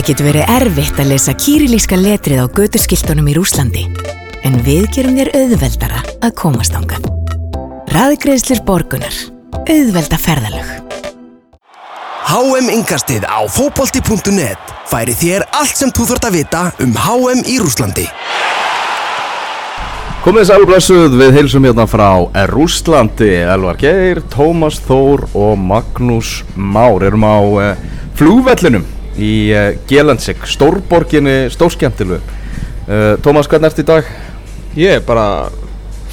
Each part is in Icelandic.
Það getur verið erfitt að lesa kýrilíska letrið á götuskiltunum í Rúslandi. En við gerum þér auðveldara að komast ángað. Raðgreðslir borgunar. Auðvelda ferðalög. HM Ingastið á fótbolti.net færi þér allt sem þú þarft að vita um HM í Rúslandi. Komið þess alblessuð við heilsum hérna frá Rúslandi, Elvar Geir, Tómas Þór og Magnús Már erum á uh, flúvellinum í uh, Gelansik, stórborginni, stórskjæmtilu. Uh, Tómas, hvernig ert í dag? Ég er bara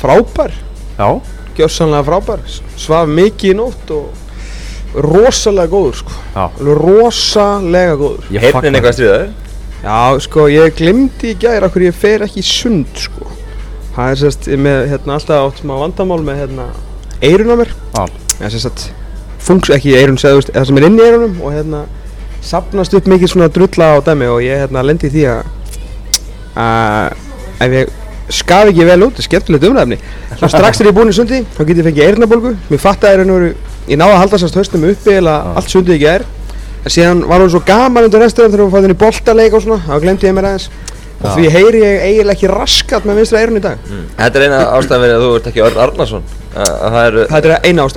frábær, Já, gjörsanlega frábær, svaf mikið í nótt og rosalega góður sko, já. alveg rosalega góður. Ég fagna- Heyrnin eitthvað stríðaður? Já, sko, ég glimti í gæra hverju ég fer ekki í sund sko. Það er sérst ég með hérna alltaf átt smá vandamál með hérna eirun á mér. Já. Já, sérst funks ekki eirun, segðu veist, það sem er inn í eirunum og hérna sapnast upp mikið svona drulla á dæmi og ég hérna lendi í því að að ef ég skaf ekki vel út, það er skemmtilegt umræfni svo strax þegar ég er búinn í sundi, þá get ég fengið eyrnabólgu. Mér fatt að eirun ég náði að halda sérst haustum uppi eða allt sundið ekki er en síðan var hún svo gaman undir resturinn þegar við fáðum í boltaleik og svona, þá glemdi ég mér aðeins og því heyri ég eiginlega ekki raskat með vinstra eirun í dag. Þetta er eina ástæðan verið að þú ert ekki Örn Arnarsson. Að að það eru þetta er eina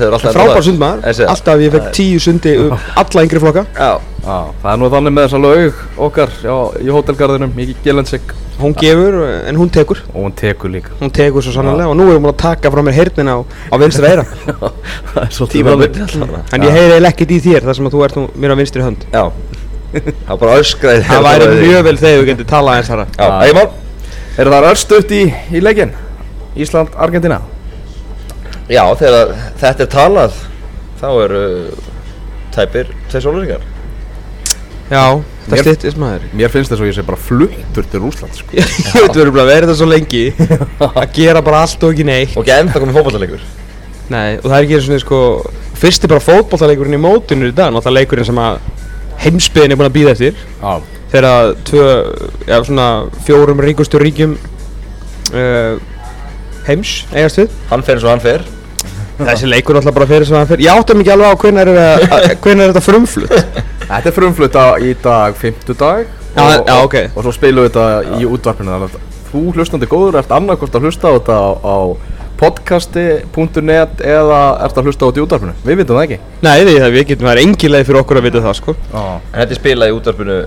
hefur alltaf frábær sundmaður, Já, alltaf ég fekk tíu sundi um alla yngri flokka. Já, Já, það er nú þannig með þessa laug okkar já, í hótelgarðinum í Gelansik hún gefur en hún tekur. Og hún tekur líka. hún tekur svo sannlega og nú erum við að taka frá mér heyrnin á, á vinstra eira það er svolítið tíma þannig. myndi alltaf en ég heyri eiginlega ekkert í þér þar sem að þú ert nú mér á vinstri hönd. Já Það var bara öskraði það væri mjög vel þegar við getum talað eins þar Já, ekki mál Er það örstuðt í, í leikin? Ísland-Argentina? Já, þegar þetta er talað þá eru tæpir tveir sólurringar já, það styttist maður. Mér finnst þess að ég sé bara fluttur til Rúsland sko. ég veit við erum bara verið þetta svo lengi. Að gera bara allt og ekki neitt. Og ekki ennþá komið fótballleikur Nei, og það er ekki eins og sko fyrst er bara fótballtaleikurinn í mótinu í dag náttúrulega leikurinn sem að heimsbyðin er búin að býða eftir. Já, þegar tvö, já svona fjórum ríkustu ríkjum uh, heims eigast við. Hann fer eins og hann fer. Þessi leikur náttúrulega bara fyrir sem hann fyrir ég áttum ekki alveg á hvernig er, hvernig er þetta frumflutt. Þetta er frumflutt í dag, fimmtudag. Já, og, já, og- ok. Og svo spilum við þetta í útvarpinu. Þú hlustandi góður ert annarkost að hlusta á þetta á, á podcasti.net eða ert að hlusta á þetta í útvarpinu? Við vitum það ekki. Nei það við getum það er engin leið fyrir okkur að vita það sko. Já, En þetta er spilað í útvarpinu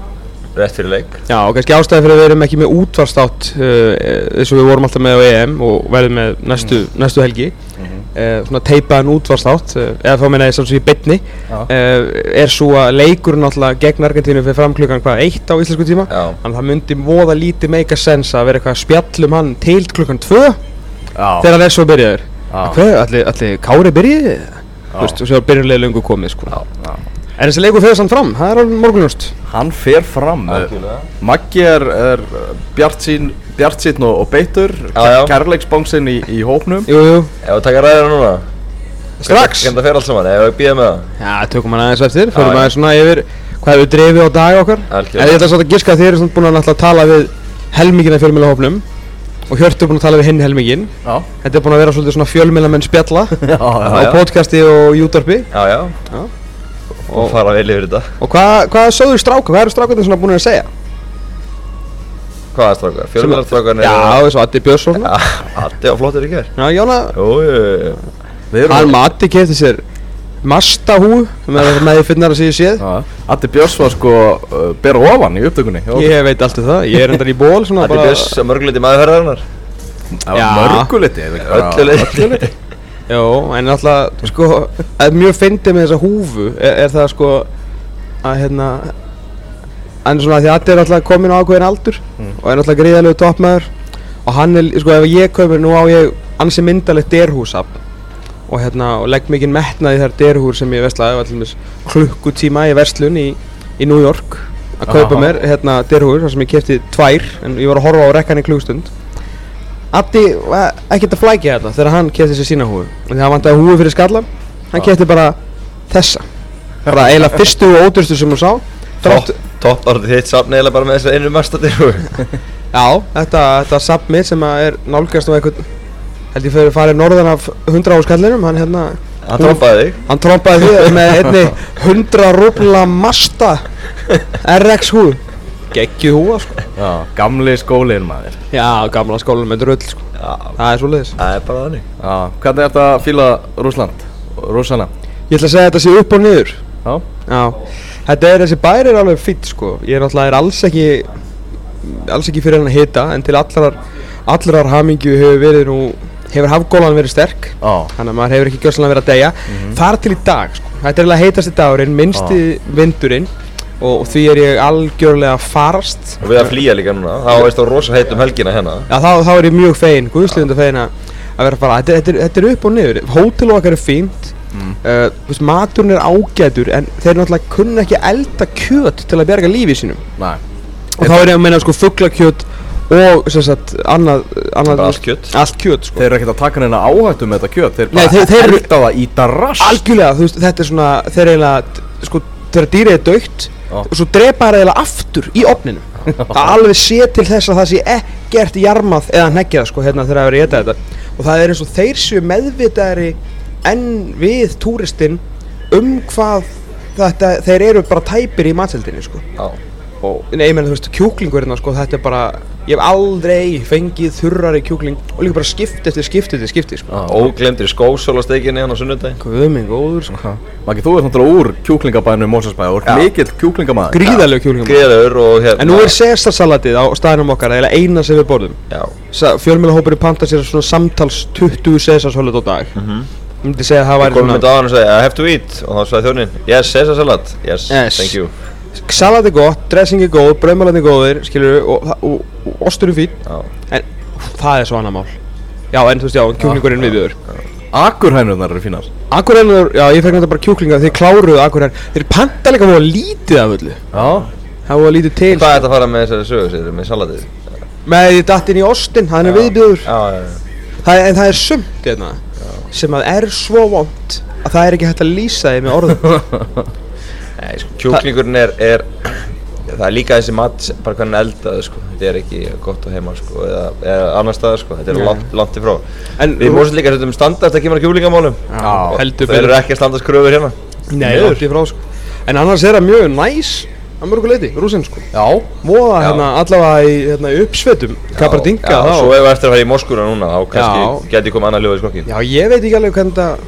rétt fyrir leik. Já og kannski ástæði fyrir að við erum ekki með útvarstátt uh, eins og við vorum alltaf með á EM og verðum með næstu, næstu helgi. Uh, svona teipaðan útvarstátt uh, eða þá meina ég sem svo í bytni uh, er svo að leikurinn náttúrulega gegn Argentínu fyrir fram klukkan hvað, eitt á íslensku tíma. Já. þannig að það myndi voða lítið make a sense að vera eitthvað að spjallum hann til klukkan tvö þegar hann er svo byrjaður. Já. hvað, allir, allir Kári byrjiði þú veist, og svo byrjunlega löngu komið sko. já. en þessi leikur fyrir sann fram, það er alveg morgunljóst. Hann fer fram Algjörlega. Maggi er, er bjart sín Bjart sín og, og beittur. Já, já. Kærleiksbánsinn í, í hópnum. Jú, jú, Ef við taka ræðina núna. Strax? Saman, ef við býðum með það. Já, tökum hann aðeins eftir, Já, fyrir já. maður svona yfir hvað hefur drefið á dag okkar. En ég ætla að giska að þið eru svona búin að tala við helmingin af fjölmjölahófnum og Hjörtur er búin að tala við hinn helmingin Já, þetta er búin að vera svolítið svona fjölmjölamenn spjalla já, já, á já. podcasti og júdorpi Já, já. Já. Og fara vel yfir þetta. Og hvað, hvað sögðu stráka, hvað eru strákarnir svona búin að segja? Hvað er strákar? Fjölmjölarstrákar já, eins og Addi Björnsson. Já, Addi á flottir í kjær já, Jóna, Jú, jú, jú. Við erum hann Matti kefti sér Masta hú með, því finnar að séu séð. Já, Addi Björns var sko uh, bera ofan í okkur. ég veit allt um það, ég er endar í ból bara Björns að mörguleiti maðurferðarinnar Það var Já. mörguliti Öllu leiti Jó, en alltaf, sko, að mjög fyndið með þessa húfu er, er það sko að hérna en svona því að Addi er alltaf komin á ákveðin aldur og er alltaf gríðalegu toppmaður og hann er, sko, ef ég kaupir nú á ég ansi myndalegt derhúsafn og hérna, og legg mikið metnað í þær derhúr sem ég veslaði, klukkutíma í verslun í, í New York að kaupa Aha. mér, hérna, derhúr þar sem ég kefti tvær, en ég var að horfa á rekkan í klukkstund Addi var ekkert að flækja þetta þegar hann kefti sér sína og því hann vantaði húfu fyrir skallan hann kefti bara þessa. Bara eiginlega fyrstu og ódurstu sem hún sá. Topp orðið þitt safn eiginlega bara með þessa einu mastatir já, þetta, þetta sapmi sem að er nálgast á einhvern held ég fyrir farið norðan af 100 áskallinum hann hérna Hann trompaði þig. Hann trompaði því með einni 100 rúbla masta RX húðu Geggjuð húða sko. Já, gamli skólinn maður. Já, gamla skólan með drull sko. Já, Það er svo leiðis það er bara þannig. Já, hvernig er þetta að fíla Rússland? Rússana? Ég ætla að segja að þetta sé upp og niður. Já, Já, þetta er þessi bæri er alveg fýtt sko. Ég er náttúrulega er alls ekki alls ekki fyrir hann að hita en til allrar allrar hamingju hefur verið nú hefur hafgólan verið sterk? Já, þannig að maður hefur ekki gjössalega verið að deyja. Þar til í dag sko. þetta er eiginlega heitasti dagurinn, minnsti vindurinn og, og því er ég algjörlega farast. Og við að flýja líka núna, þá veist þú rosa heitt um helgina hérna. Já, þá, þá er ég mjög fegin, guðsliðundu fegin að vera að fara, þetta, þetta, þetta er upp og niður. Hótel okkar er fínt. Mm. veist, maturinn er ágætur en þeir náttúrulega kunna ekki elda kjöt til að berga lífi sínum næ og þá er ég að meina sko fuglakjöt og sem sagt annað, annað allt kjöt. allt kjöt sko. Þeir eru ekkert að taka neina áhættu með þetta kjöt Þeir bara eru- elda það í darrast algjörlega, þú veist, þetta er svona þeir eiginlega, sko, þegar dýrið er daukt og svo drepa það eiginlega aftur í opninu það alveg sé til þess að það sé ekkert jarmað eða hneggjað sko hérna þegar það er að geta þetta. Og það er eins og þeir séu meðvitaðari en við túristinn um hvað þetta, þeir eru bara tæpir í matseldinni sko. Já og nei, ég meina þú veist, kjúklingurinn sko, þetta er bara, ég hef aldrei fengið þurrari kjúkling og líka bara skipt eftir skipt eftir skipti sko. Óglemdir skósólastekinni hann á sunnudagi Guð minn góður sko. Maggi, þú ert náttúrulega úr kjúklingabænum Mósasbæði og Já. ert mikill kjúklingur. Gríðalegur og hérna En nú er Cæsarsalatið á staðinum okkar, eða eina sem við borðum. Já. Fjölmjölahópurinn panta sér svona samtals 20 Cæsarsalat á dag. Mhm. Ég myndi segja að það væri svona Salat er gott, dressing er góð, brauðmalat er góðir, skilur og, og, og, og ostur er fín Já. En það er svo annar mál. Já, en þú veist, já, kjúklingurinn viðbjöður Akurhænurnar eru fínar. Akurennur, já, ég fekk náttúrulega bara kjúklinga Þeir kláruðu akurrenn Þeir panta líka voru lítið af öllu. Já, Það voru lítið til Hvað er þetta að fara með þessari sögu sér, með salatið? Með því datt inn í ostin, hann er viðbjöður Já, já, já. Það, En það er sumt hérna Sem að er svo vond Að það er ekki hægt að lýsa því með orðum Nei, sko, kjúklingurinn er, er Það er líka þessi mat, bara hvernig eldaði, sko. Þetta er ekki gott á heima, sko Eða, eða annar staðar, sko. Þetta er langt, langt ifrá En Við mósum líka setjum standart að kemur að kjúklingamálum. Já, heldur Þeir eru ekki að standast kröfur hérna. Nei, langt í frá sko. En annars er það mjög næs að mörgu leiti, rúsin sko. Já. Móða Já. hérna allavega í hérna, í uppsvetum Kabardinga Já, þá svo ef við eftir að fara í Moskúra núna Þá Já. kannski geti komið annað ljóð í skokkin Já, ég veit ekki alveg hvernig það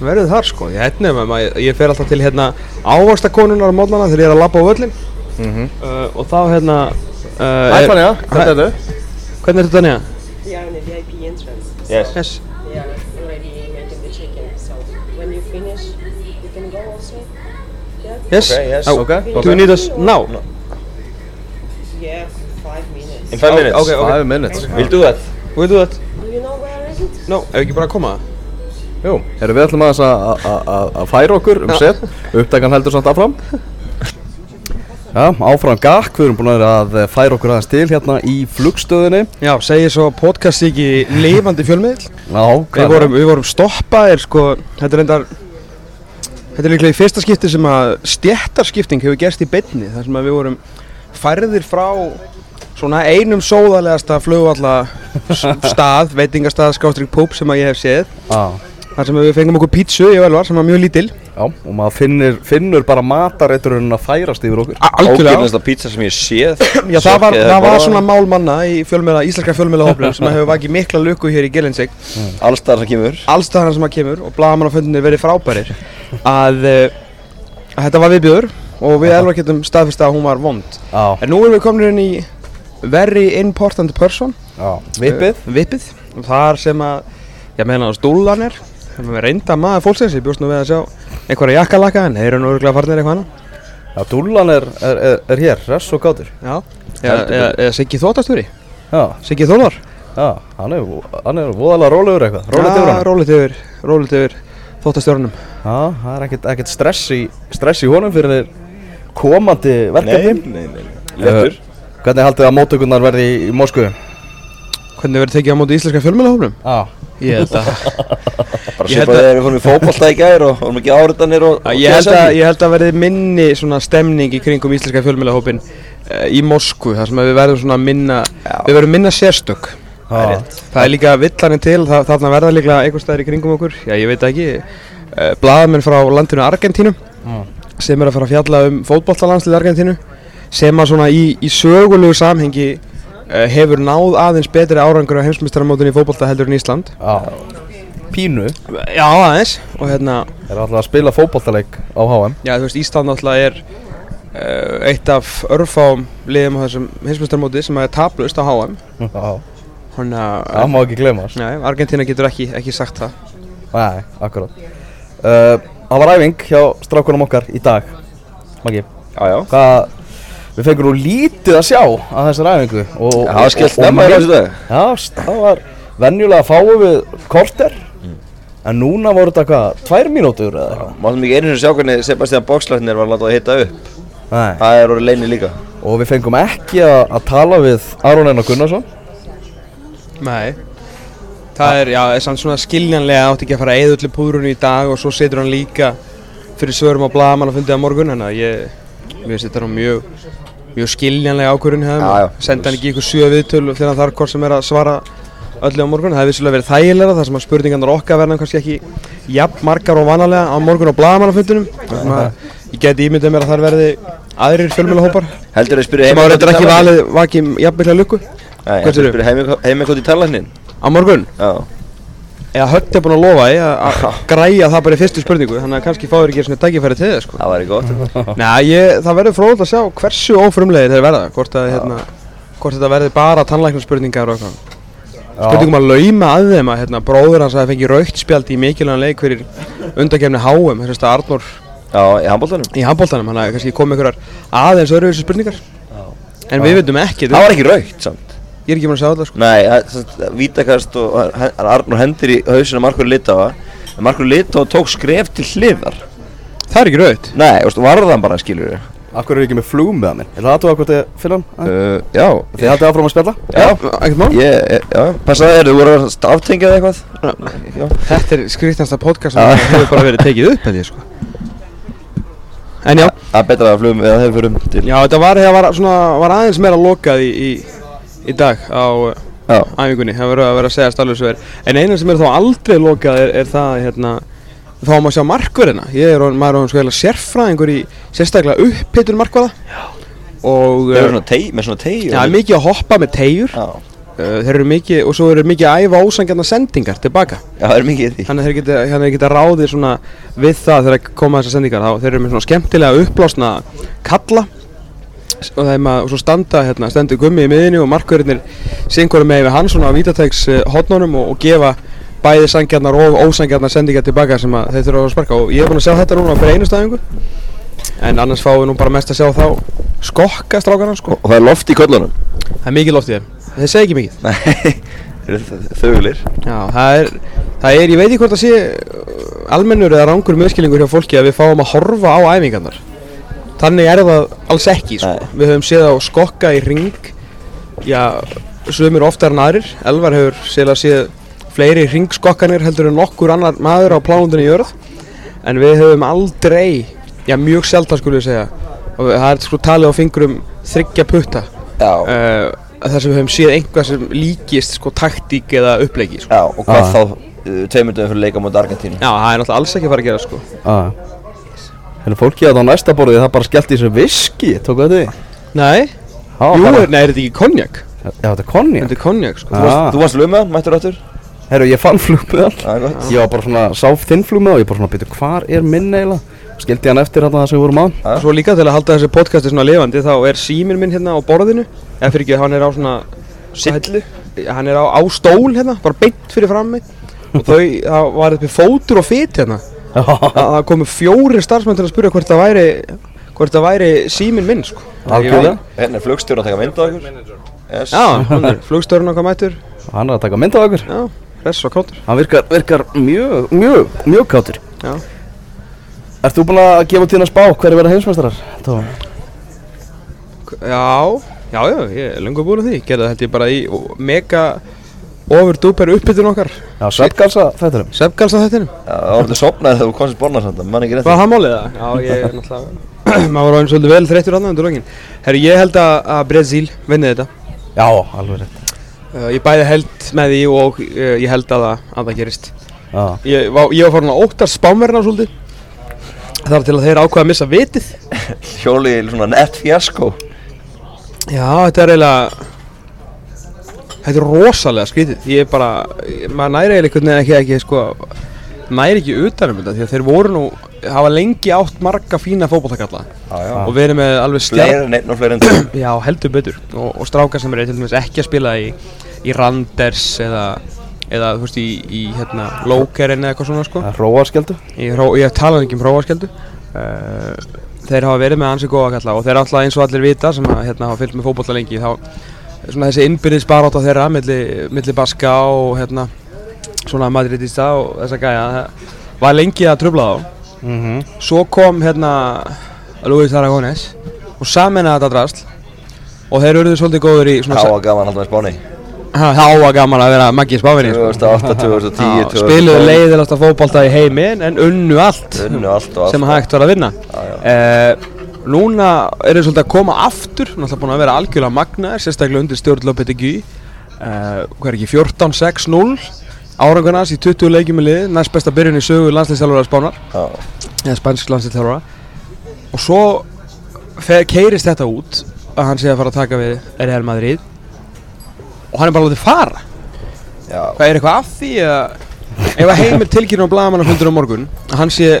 verður þar sko Ég, hérna, maður, ég fer alltaf til hérna ávaxtakonunar á mótnana þegar ég er að labba á völlin uh, Og þá hérna uh, Hæ er- Fanja, hvernig er þau? Hvernig er þetta nýja? Yeah, in the VIP entrance. Yes Yes They are already making the check-in. So when you finish, you can go also. Yeah. Yes Okay, yes. Oh, Okay, Do we need us now? Yeah, five minutes. In five Okay, minutes okay, okay. Five minutes We'll do that We'll do that Do you know where is it? No, ef ekki bara að koma Jú, erum við ætlum að- að- færa okkur um set. Uppdagan heldur samt áfram. Já, áfram gakk, við erum búin að vera að færa okkur aðeins til hérna í flugstöðinni. Já, segir svo podcast ekki lifandi fjölmiðl Já, Við vorum, við vorum stoppaðir sko, þetta er reyndar Þetta er líklega í fyrsta skipti sem að stjættarskipting hefur gerst í beinni þar sem að við vorum færðir frá svona einum sóðalegasta flugvalla stað, veitingastað, skástrík púp sem að ég hef séð. Já, þar sem að við fengum okkur pítsu í Ölvar sem var mjög lítil. Já, og maður finnur, finnur bara matareiturinn að færast yfir okkur. A- Algjörlega. Ógjörnasta pizza sem ég séð Já, það var, það var svona málmanna í fjölmiðla, íslenska fjölmiðlahóflum sem hefur vakið mikla lukku hér í Gelinsik Alls staðar sem kemur. Alls staðar sem að kemur og blagamannaföndinni verið frábærir. Að, uh, að þetta var viðbjöður og við elvar getum staðfist að hún var vond. Já, en nú erum við komin inn í very important person. Já, vippið. Vippið. Og þar sem að ég meina að stúlan er. sem við reynda maður fólksins ég bjóst nú við að sjá einhverja jakkalaka en þeir eru nú örgulega farnir eitthvað annað. Já, dúllan er, er, er, er hér, hress og gátur. Já, eða, eða, eða Siggi Þóttastúri Já, Siggi Þólar já, hann er, hann er voðalega rólegur eitthvað Rólegt yfir hann Rólegt yfir, rólegt yfir þóttastjórnum. Já, það er ekkert, ekkert stress, í, stress í honum fyrir þeir komandi verkefni. Nei, nei, nei Lettur Hvernig haldið að móttökurnar verði í, í Moskvu? Hvernig verður tekið á móti íslenska fjölmjölahófnum? Já, Ég held að Bara Ég held svipaði að- þegar við fórum í fótbolta í gær og vorum ekki áriðanir og, og Ég held, að, GSM. ég held að verði minni svona stemning í kringum íslenska fjölmjölahópin uh, í Moskvu þar sem við verðum svona minna við verðum minna sérstök. Það er er líka villaninn til það, þarna verða líka einhver staðar í kringum okkur. Já ég veit ekki. Uh, blaðamenn frá landinu Argentínu sem er að fara að fjalla um fótbollalandslið Argentínu sem að svona í, í sögulegu samhengi hefur náð aðeins betri árangur á heimsmyndstaramótunni í fótbolta heldur en Ísland? Já. Pínu. Já, aðeins. Og hérna, Er alltaf að spila fótboltaleik á HM já þú veist, Ísland náttúrulega er uh, eitt af örfáum liðum á þessum heimsmyndstarmóti sem er tablust á HM Já. Þannig Það að, má ekki glemast nei, Argentina getur ekki, ekki sagt það. Nei, akkurát uh, Það var æfing hjá strákunum okkar í dag Maggi. Já, já. Hvað Við fengum nú lítið að sjá að þessar æfingu og, Það var skellt snemma í þessu dag. Já, það var venjulega fáum við korter En núna voru þetta hvað, tvær mínútur eða eitthvað Máttum ekki einu sinni sjá hvernig Sebastian Boxlæknir var látað að hitta upp. Nei Það er orðið leini líka. Og við fengum ekki að, að tala við Aron Einar Gunnarsson Nei Það er, já, er samt svona skiljanlega átti ekki að fara að eða öllu púðrunni í dag og svo setur hann líka fyrir svörum á blaðamann að fundið á morgun þannig að ég, mér þetta nú mjög mjög skiljanlega ákvörðun senda hann ekki ykkur sjö viðtöl þegar hann þarf hvort sem er að svara öllu á morgun. Það hefði vissulega verið þægilega þar sem að spurningarnar okkar verða kannski ekki jafn margar og vanalega á morgun á blaðamannafundunum ég geti ímyndað mér að þar verði aðrir Nei, Hvað heldur þau spyrja heimikot í talæknin? á morgun? Já. Eða Hödd er búinn að lofa því að græja það bara í fyrstu spurningu þannig að kannski fáður ekki svona dagifæri til það sko. Það væri gott. Næ, ég, það verður fróðilegt að sjá hversu ófrumlegir þeir verða hvort, að, hérna, hvort þetta verður bara tannlæknarspurningar og eitthvað spurningum að lauma að þeim að hérna, bróður hans að fengi raukt spjald í mikilvægan leik fyrir undakefni HM þess að Arnór Já, í handbóltanum. í handbóltanum hann að kannski kom einhverjar aðeins öðruvísi spurningar en við veitum ekki Það var ekki raukt samt. Ég er ekki mann að sjá þetta sko. Nei, það- það- vítakast og Arnur hendir í hausinu Markur Litáa. Markur Litáa tók skref til hliðar. það er ekki raukt Nei, þú veist, varðan bara, skilur við. Akkur er ekki með flugum með hann Er það aðtóða hvort þið fyrir hann? Uh, já. Þið haldið áfram að spjalla? Já, ekkert mál ég, já, passaði þér, þú voru að aftengja eða eitthvað? Já. Þetta er skrýtnasta podcast sem hefur bara verið tekið upp ég sko En já, Það er betra að flugum eða þeir fyrum til. já þetta var, var, svona, var aðeins meira lokað í, í, í dag á Já. æfingunni. Það verður að vera að segja er. En eina sem er þó aldrei lokað er, er það hérna fáum að sjá markverðina Ég er orðinn- maður er sko eiginlega sérfræðingur í sérstaklega uppheitur markverða Og Þeir eru uh, svona tei, með svona tei. já, mikið að hoppa með tegjur Já, uh, Þeir eru mikið, og svo eru mikið að æfa ósangjarnar sendingar tilbaka. Já, það er mikið í því. Þannig að þeir geta, að þeir geta ráðið svona við það þegar koma þessar sendingar. Þá þeir eru með svona skemmtilega uppblásna kalla og þeim að og svo standa hérna, stendur gummi í miðinni og markverðinir syngur með við hann svona á vítatæks hotnunum og, og gefa bæði sangjarnar og ósangjarnar sendingar tilbaka sem að þeir þurfa að sparka og ég er búinn að sjá þetta núna fyrir einu staðingu en annars fáum við nú bara mest að sjá þá skokka strákarna sko Og það er loft í köllunum. það er mikið loft í þeim þeir segja ekki mikið. Já, það er, það er, ég veit ekki hvort það sé uh, almennur eða rángur meðskilingur hjá fólki að við fáum að horfa á æfingarnar. Þannig er það alls ekki, sko. Við höfum séð á skokka í ring, já, sumir oftar en aðrir. Elvar hefur séð séð fleiri ringskokkanir heldur en nokkur annar maður á plánundinni í jörð. En við höfum aldrei, já, mjög selta skulle ég segja, og það er sko talið á fingrum þryggja putta. Já. Uh, þar sem við höfum séð einhvað sem líkist sko taktík eða upplegi sko. Já, og hvað Ah. þá uh, tveimundum fyrir leika mot Argentínu? Já, það er náttúrulega alls ekki að fara að gera sko Já Hérna fólkið að á næsta borðið það bara skellt í þessu viski Tóku þetta því? Nei, Já, jú, bara- nei, er þetta ekki konjak? Já, þetta er konni Þetta er konjak sko Ah. þú varst lögmaðan, mættur áttur? Herru, ég fann flugmiðal Það gott. Ég var bara svona, sá þinn flugmiðal og ég bara svona, byrju, hvar er minn eiginlega? Skildi hann eftir þarna það sem við vorum að Svo líka til að halda þessi podcasti svona lifandi þá er síminn minn hérna á borðinu Eða fyrir ekki, hann er á svona Sillu? Hann er á, á stól hérna, bara beint fyrir fram mig Og þau, það var uppi fótur og fit hérna Það, komu fjóri starfsmenn til að spyrja hvort það væri Hvort það væri síminn minn sko. Algjörlega. Hérna er flugstjórn að taka mynd á okkur. Yes. Já, er flugstörun okkar mættur. Hann er að taka mynd á okkur. Já, hress og káttur. Hann virkar, virkar mjög, mjög, mjög kátur Já. Ert þú búinn að gefa tíðan að spá hverju verða heimsmeistarar? Já, já, já, ég er lengur búin að því. Gerði ég bara í mega ofur dúper uppbytun okkar. Já, sveppgalsa þætturum Svefgalsa þettinum Já, það var þetta sopnaði þegar þú komst í borna samt, það man ekki rétt. Var það málið það? Já, ég er náttúrulega Maður var eins svolítið vel þreyttur annað undir lókin Herru, ég held að, að Brezíl vinni þetta. Já, alveg rétt. Uh, Ég bæði held með því og uh, ég held að, að það gerist. Já, Ég var, ég var farin að óttast spámerna svolítið. Þar til að þeir ákveða að missa vitið. Hjóli svona þetta er rosalega skrítið. Ég er bara, maður næri eiginlega einhvern veginn ekki, ekki sko, næri ekki utanum þetta því að þeir voru nú, hafa lengi átt marga fína já. og verið með alveg stjárn. Já, heldur betur. Og, og strákar sem eru ekki að spila í, í Randers eða, eða þú veist, í, í hérna, Lókerin eða eitthvað svona sko. Róarskjöldu Ég, tala ekki um hróaskjöldu. Uh, Þeir hafa verið með ansi góða kalla og þeir alltaf eins og allir vita sem að, hérna, hafa fylgt með fótbolla lengi þá svona þessi innbyrðis barátt á þeirra milli, milli Baska og hérna svona Madridista og þessa gæja það var lengi að trubla þá Mhm. svo kom hérna Luis Aragones og saminnaði þetta drasl og þeir eruðu svolítið góður í svona Háa gaman alltaf með spáni. Var gaman að vera Maggi sko. 2008, 2010, Já, 2012. spiluðu leiðilegasta fótbolta í heimi en unnu allt Unnu allt sem hægt var að vinna uh, Núna er þeir svolítið að koma aftur Náttúrulega búin að vera algjörlega magnaðir Sérstaklega undir stjórn Lopetegui uh, Hvað er ekki, 14-6-0 Árangarnas í 20 leikjum með lið Næst besta byrjun í sögu landslýstjálfara Spánar Já. Eða spænsk landslýstjálfara Og svo keirist þetta út Að hann sé að fara að taka við Real Madrid Og hann er bara látið fara Já. Hvað er eitthvað af því að Ef að heimir tilkynna á blagamannafundur á morgun Að hann sé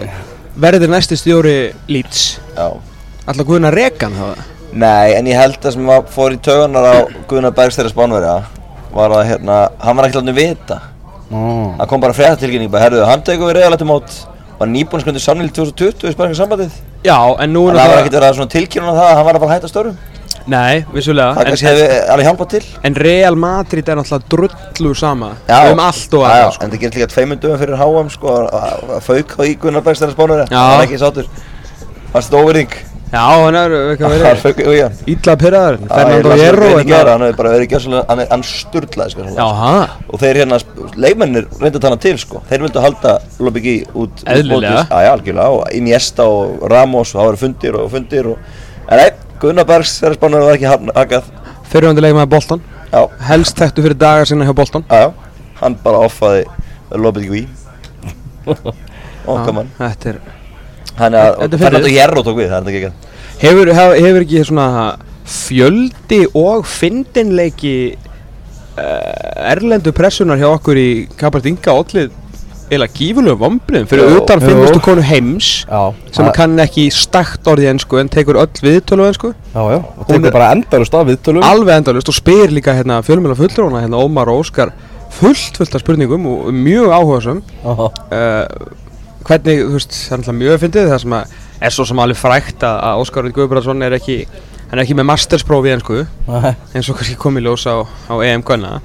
verður næsti stjóri Leeds Já. Alltaf Guðna Regan það Nei, en ég held að sem að fór í tauganar á Guðnar Bergs þeirra spánverja var að hérna, hann var ekki látið vita. Oh. hann kom bara fréttatilkynning bara, herruðu, hann tegur við reyðalættum mót. Var nýbúin skundi samnýli 2020 í spænska sambandið Já, en nú en það var ekkert verið að svona tilkynna um það að hann var að bara hætta störum Nei, vissulega. Það kannski hefði alveg hjálpað til. En Real Madrid er náttúrulega drullu sama. Já. Um allt og Já, aðra já, en það gerist líka tveimund dögum fyrir HM sko að- fauk á í Gunnar Bergs þeirra spánverja. Já. það var ekki sátur fannst þetta óverðing Já, hann er eitthvað það verið Ítla pyrraður Fernando Hierro hann hefði bara verið gjössalega, hann, er- sturlaði sko, og þeir hérna, leikmennir reyndu að tala til sko, þeir vildu halda Lobby út Eðlilega. Já, já, algjörlega, og Iniesta og Ramos og það voru fundir og fundir og en nei, Gunnar Bergs þeirra spánar var ekki haggað Fyrirvændi leikmaði Bolton já, Helst þekktu fyrir dagar sinna hjá Bolton já, já, hann bara offaði Lobby í. Okkar mann. Þetta er hann er Þetta er að fyndið. Fernando Hierro tók við, það er þetta ekki Hefur, hef, hefur ekki svona fjöldi og fyndinleiki uh, erlendu pressunar hjá okkur í Kabardinga ollið eða gífurlega vombriðum fyrir Jú, utan. 500 konu heims Já, sem það- kann ekki stakt orðið ennsku en tekur öll viðtölu ennsku Já, já, og tekur bara endalust af viðtölum alveg endalust og spyr líka hérna fjölmjöla fullróna hérna Ómar og Óskar fullt fullt af spurningum og mjög áhugasum Aha. uh, hvernig, þú veist, það er alltaf mjög fyndið það sem að er svo sem alveg frækt að, að Óskar Rund Guðbrandsson er ekki hann er ekki með masterspróf í ennsku eins og kannski kom í ljós á, á EM Gunna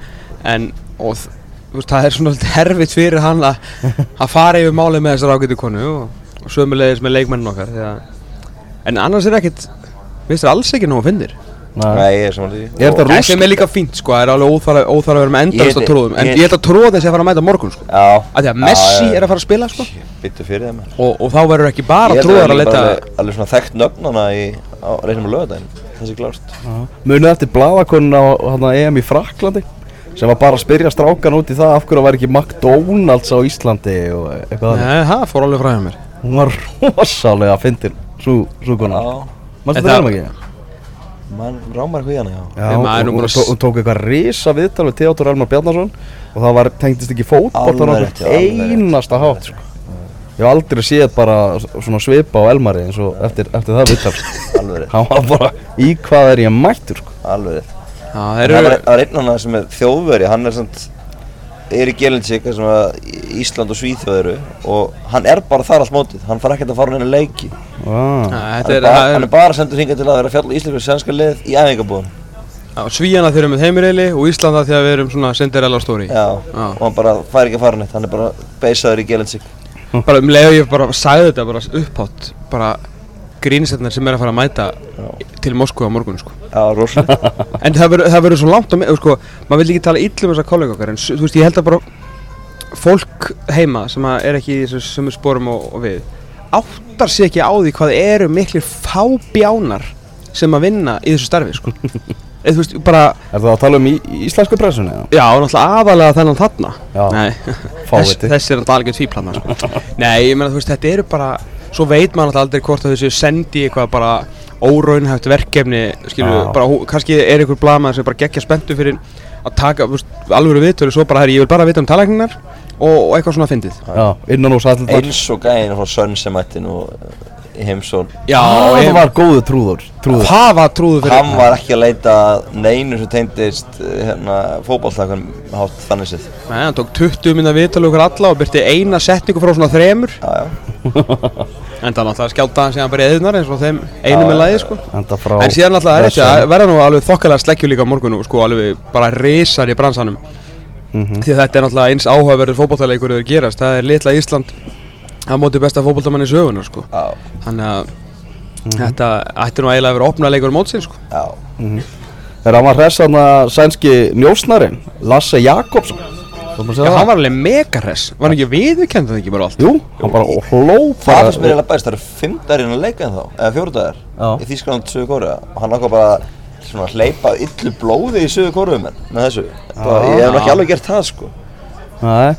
en og, veist, það er svona herfitt fyrir hann að að fara yfir málið með þessar ágætu konu og, og sömulegis með leikmennin okkar þegar, en annars er ekkit minnst er alls ekki nógu fyndir Nei. ég er samanlega Er þetta það rúst? sem er líka fínt sko, það er alveg óþarf að vera með endalist Ég- að tróðum en ég- held að tróðin sé að fara að mæta morgun sko. já, að því að Messi er að fara að spila sko. byttu fyrir þeim og, og þá verður ekki bara Ég held tróðar það að er leita alveg, svona þekkt nöfnana í, á reynum og lögadaginn, þessi klárt Munið eftir bladakonun á hana, EM í Fraklandi sem var bara að spyrja strákan út í það af hverju það væri ekki McDonalds á Íslandi og eitthvað þannig. Nei, það það- mann rámar hvað hérna, já Já, hún, maður er nú hún, tó- hún tók eitthvað risa viðtal við Theodor Elmar Bjarnason og það var, tengdist ekki fótbolt á rétt. einasta hátt sko. Ég hef aldrei séð bara svona svipa á Elmari eins og eftir, eftir það viðtal sko. Alveg rétt, Hann var bara, í hvað er ég mættur sko. alveg rétt Það það var einn annað sem er þjóðveri, hann er samt Eirik Gjelensik, sem að Ísland og Svíþjóð eru og hann er bara þar allt mótið, hann fara ekkert að fara hann inn leiki ah. Já, bara, það hann er er bara sendur hingað til að vera fjall íslensku sænska lið í æfingabúðun Já, Svíjana þeir eru með heimireili og Íslanda því að við erum svona Cinderella story Já, Já. og hann bara fær ekki að fara neitt, hann er bara beisaður í Gjelensik bara um leið og ég bara sagði þetta bara upphátt bara grínisetnar sem er að fara að mæta til Moskva á morgun sko. Já, rosalega en það verður- svo langt á mig sko, maður vil ekki tala illa um þessa kollega okkar en þú veist ég held að bara fólk heima sem að er ekki í þessu sömu sporum og, og við áttar sig ekki á því hvað eru miklir fábjánar sem að vinna í þessu starfi sko. þú veist bara Er það að tala um í, íslensku pressunni? eða? Já, náttúrulega aðalega þennan þarna Já, Nei, fáviti. þess, þess er náttúrulega tvíplana sko. Nei, ég meina þú veist, þetta eru bara Svo veit maður náttúrulega aldrei hvort að þessu sendi eitthvað bara óraunhæft verkefni skilur, Já. bara, hú- kannski er einhver blamaður sem bara geggja spenntu fyrir að taka þú veist, alvöru viðtölu svo bara, herri, ég vil bara vita um talækningar og, og eitthvað svona fyndið. Já, innan úr sætildar Eins og gæðin frá Sönn sem mætti nú uh, í heimsón Já, Það ég- var góðu trúður, trúður. það var trúðu fyrir Hann var ekki að leita að neinu sem tegndist uh, hérna, fótballtakun hátt þannig séð. Nei, hann tók 20 minna viðtölu okkur alla og byrti eina setningu frá svona þremur. Já, já. En það náttúrulega skjáta hann síðan bara í eðunar eins og þeim einu með lagi sko. Enda frá en síðan náttúrulega er verða nú alveg þokkalega sleggju líka á morgun og sko alveg bara risar í bransanum Mhm. því að þetta er náttúrulega eins áhugaverður fótballtaleikur þegar gerast, það er litla Ísland á móti besta fótballtamann í sögunar sko. Já, þannig að Mhm. þetta ætti nú eiginlega að vera opnað leikur mótsins sko. já. Þegar hann var hressaðna sænski njósnarinn? Lasse Jakobsson. Já, segja hann var alveg mega hress, var hann ekki viðurkennt það ekki bara allt? Jú, hann bara hló Það er sem er eiginlega best, það eru fimm dagar inn að leika en þá, eða fjóru dagar Já. í Suður Kórea og hann ákvað bara svona að hleypa illu blóði í Suður Kórea með þessu. Bara, Ég hef ekki alveg gert það sko. Nei,